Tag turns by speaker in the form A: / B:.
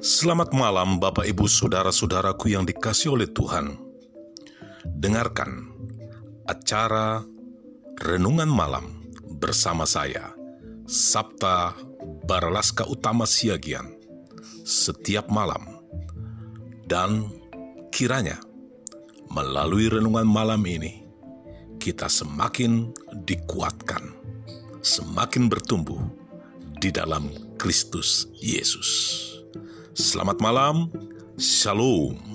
A: Selamat malam, Bapak, Ibu, saudara-saudaraku yang dikasih oleh Tuhan. Dengarkan acara Renungan Malam bersama saya, Sabta Baralaska Utama Siagian, setiap malam. Dan kiranya melalui renungan malam ini, kita semakin dikuatkan, semakin bertumbuh di dalam Kristus Yesus. Selamat malam, Shalom.